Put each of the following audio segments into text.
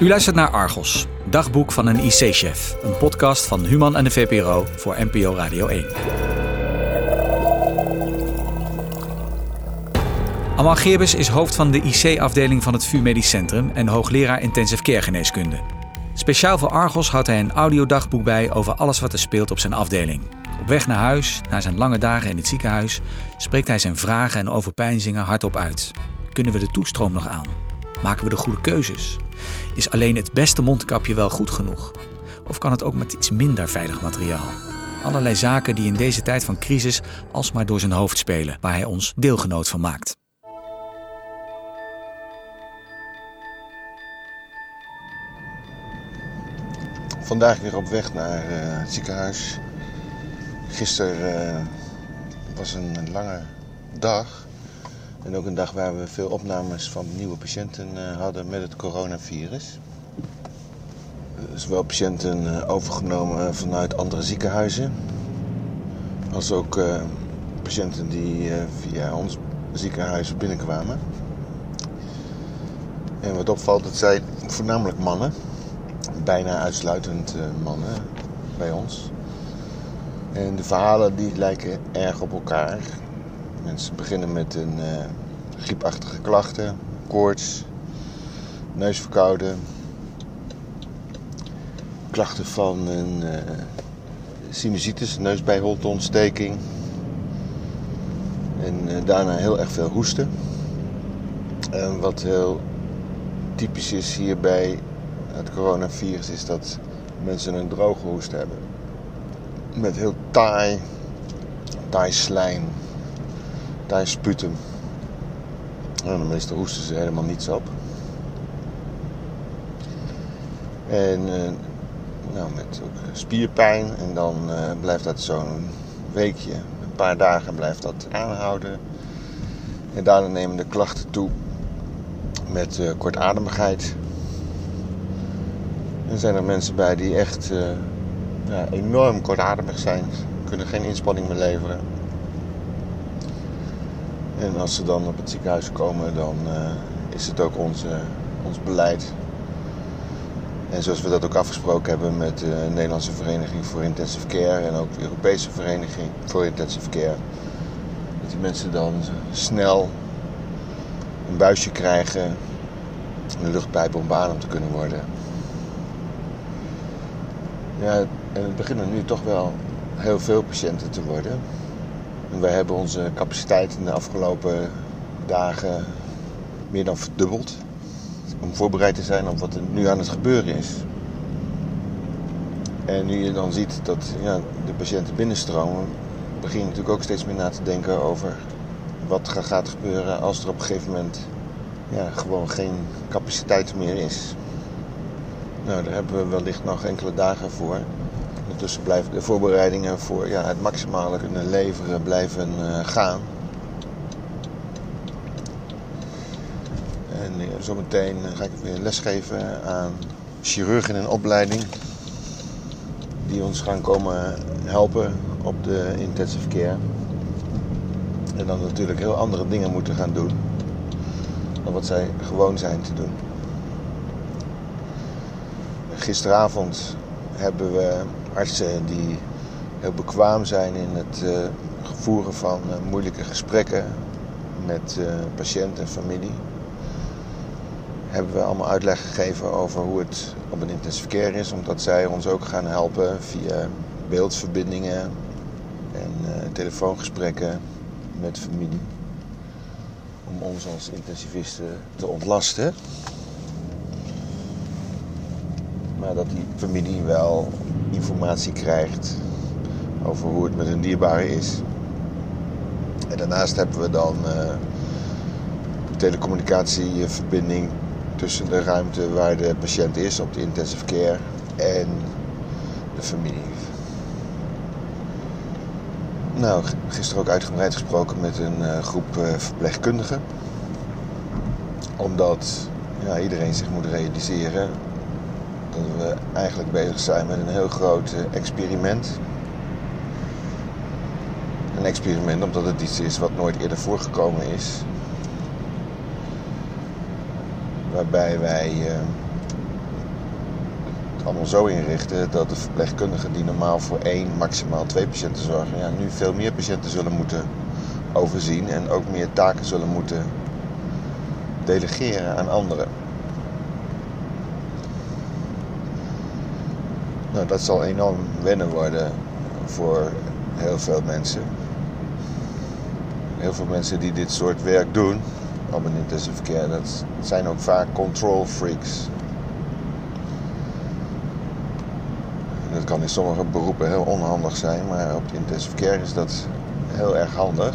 U luistert naar Argos, dagboek van een IC-chef. Een podcast van Human en de VPRO voor NPO Radio 1. Amal Geerbes is hoofd van de IC-afdeling van het VU Medisch Centrum en hoogleraar intensive care geneeskunde. Speciaal voor Argos houdt hij een audiodagboek bij over alles wat er speelt op zijn afdeling. Op weg naar huis, na zijn lange dagen in het ziekenhuis, spreekt hij zijn vragen en overpeinzingen hardop uit. Kunnen we de toestroom nog aan? Maken we de goede keuzes? Is alleen het beste mondkapje wel goed genoeg? Of kan het ook met iets minder veilig materiaal? Allerlei zaken die in deze tijd van crisis alsmaar door zijn hoofd spelen, waar hij ons deelgenoot van maakt. Vandaag weer op weg naar uh, het ziekenhuis. Gisteren uh, was een lange dag. En ook een dag waar we veel opnames van nieuwe patiënten uh, hadden met het coronavirus. Zowel patiënten overgenomen vanuit andere ziekenhuizen. Als ook patiënten die via ons ziekenhuis binnenkwamen. En wat opvalt, het zijn voornamelijk mannen bijna uitsluitend mannen bij ons. En de verhalen die lijken erg op elkaar. Mensen beginnen met een uh, griepachtige klachten, koorts, neusverkouden, klachten van een uh, sinusitis, neusbijholteontsteking. En uh, daarna heel erg veel hoesten. En wat heel typisch is hierbij het coronavirus is dat mensen een droge hoest hebben. Met heel taai, taai slijm, taai sputum. En de meeste hoesten ze helemaal niets op. En uh, nou, met ook spierpijn. En dan uh, blijft dat zo'n weekje, een paar dagen blijft dat aanhouden. En daarna nemen de klachten toe met kortademigheid. En zijn er mensen bij die echt ja, enorm kortademig zijn. Kunnen geen inspanning meer leveren. En als ze dan op het ziekenhuis komen, dan uh, is het ook onze, ons beleid. En zoals we dat ook afgesproken hebben met de Nederlandse Vereniging voor Intensive Care en ook de Europese Vereniging voor Intensive Care. Dat die mensen dan snel een buisje krijgen, een luchtpijp om om te kunnen worden. Ja, en het beginnen nu toch wel heel veel patiënten te worden. Wij hebben onze capaciteit in de afgelopen dagen meer dan verdubbeld. Om voorbereid te zijn op wat er nu aan het gebeuren is. En nu je dan ziet dat ja, de patiënten binnenstromen, begin je natuurlijk ook steeds meer na te denken over wat gaat gebeuren als er op een gegeven moment ja, gewoon geen capaciteit meer is. Nou, daar hebben we wellicht nog enkele dagen voor. Ondertussen blijven de voorbereidingen voor ja, het maximale kunnen leveren blijven uh, gaan. En uh, zometeen ga ik weer lesgeven aan chirurgen in opleiding. Die ons gaan komen helpen op de intensive care. En dan natuurlijk heel andere dingen moeten gaan doen. Dan wat zij gewoon zijn te doen. Gisteravond hebben we artsen die heel bekwaam zijn in het uh, voeren van uh, moeilijke gesprekken met uh, patiënt en familie. Hebben we allemaal uitleg gegeven over hoe het op een intensive care is, omdat zij ons ook gaan helpen via beeldverbindingen en telefoongesprekken met familie. Om ons als intensivisten te ontlasten. Maar dat die familie wel informatie krijgt over hoe het met hun dierbare is. En daarnaast hebben we dan uh, telecommunicatieverbinding tussen de ruimte waar de patiënt is op de intensive care en de familie. Nou, gisteren ook uitgebreid gesproken met een uh, groep uh, verpleegkundigen. Omdat ja, iedereen zich moet realiseren dat we eigenlijk bezig zijn met een heel groot experiment. Een experiment omdat het iets is wat nooit eerder voorgekomen is. Waarbij wij uh, allemaal zo inrichten dat de verpleegkundigen die normaal voor één, maximaal twee patiënten zorgen, ja, nu veel meer patiënten zullen moeten overzien en ook meer taken zullen moeten delegeren aan anderen. Nou, dat zal enorm wennen worden voor heel veel mensen. Heel veel mensen die dit soort werk doen op een intensive care, dat zijn ook vaak control freaks. Dat kan in sommige beroepen heel onhandig zijn, maar op de intensive care is dat heel erg handig.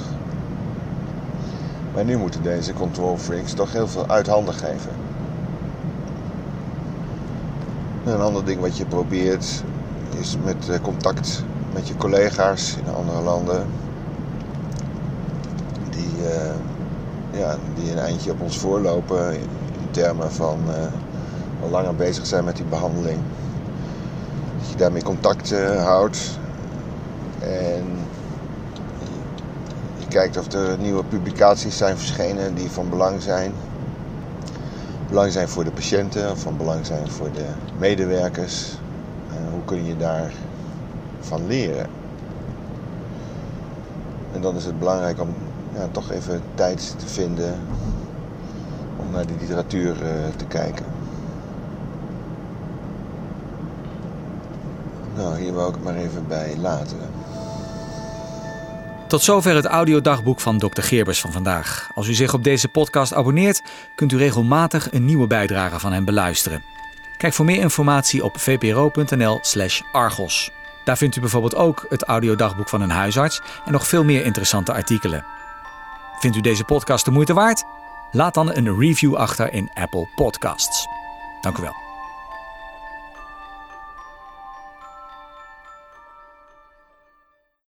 Maar nu moeten deze control freaks toch heel veel uit handen geven. Een ander ding wat je probeert is met eh, contact met je collega's in andere landen. Die, uh, ja, die een eindje op ons voorlopen in termen van uh, langer bezig zijn met die behandeling. Dat je daarmee contact houdt. En je kijkt of er nieuwe publicaties zijn verschenen die van belang zijn belang zijn voor de patiënten van belang zijn voor de medewerkers. Hoe kun je daarvan leren? En dan is het belangrijk om ja, toch even tijd te vinden om naar die literatuur uh, te kijken. Nou, hier wil ik het maar even bij laten. Tot zover het audiodagboek van Dr. Geerbers van vandaag. Als u zich op deze podcast abonneert, kunt u regelmatig een nieuwe bijdrage van hem beluisteren. Kijk voor meer informatie op vpro.nl/slash argos. Daar vindt u bijvoorbeeld ook het audiodagboek van een huisarts en nog veel meer interessante artikelen. Vindt u deze podcast de moeite waard? Laat dan een review achter in Apple Podcasts. Dank u wel.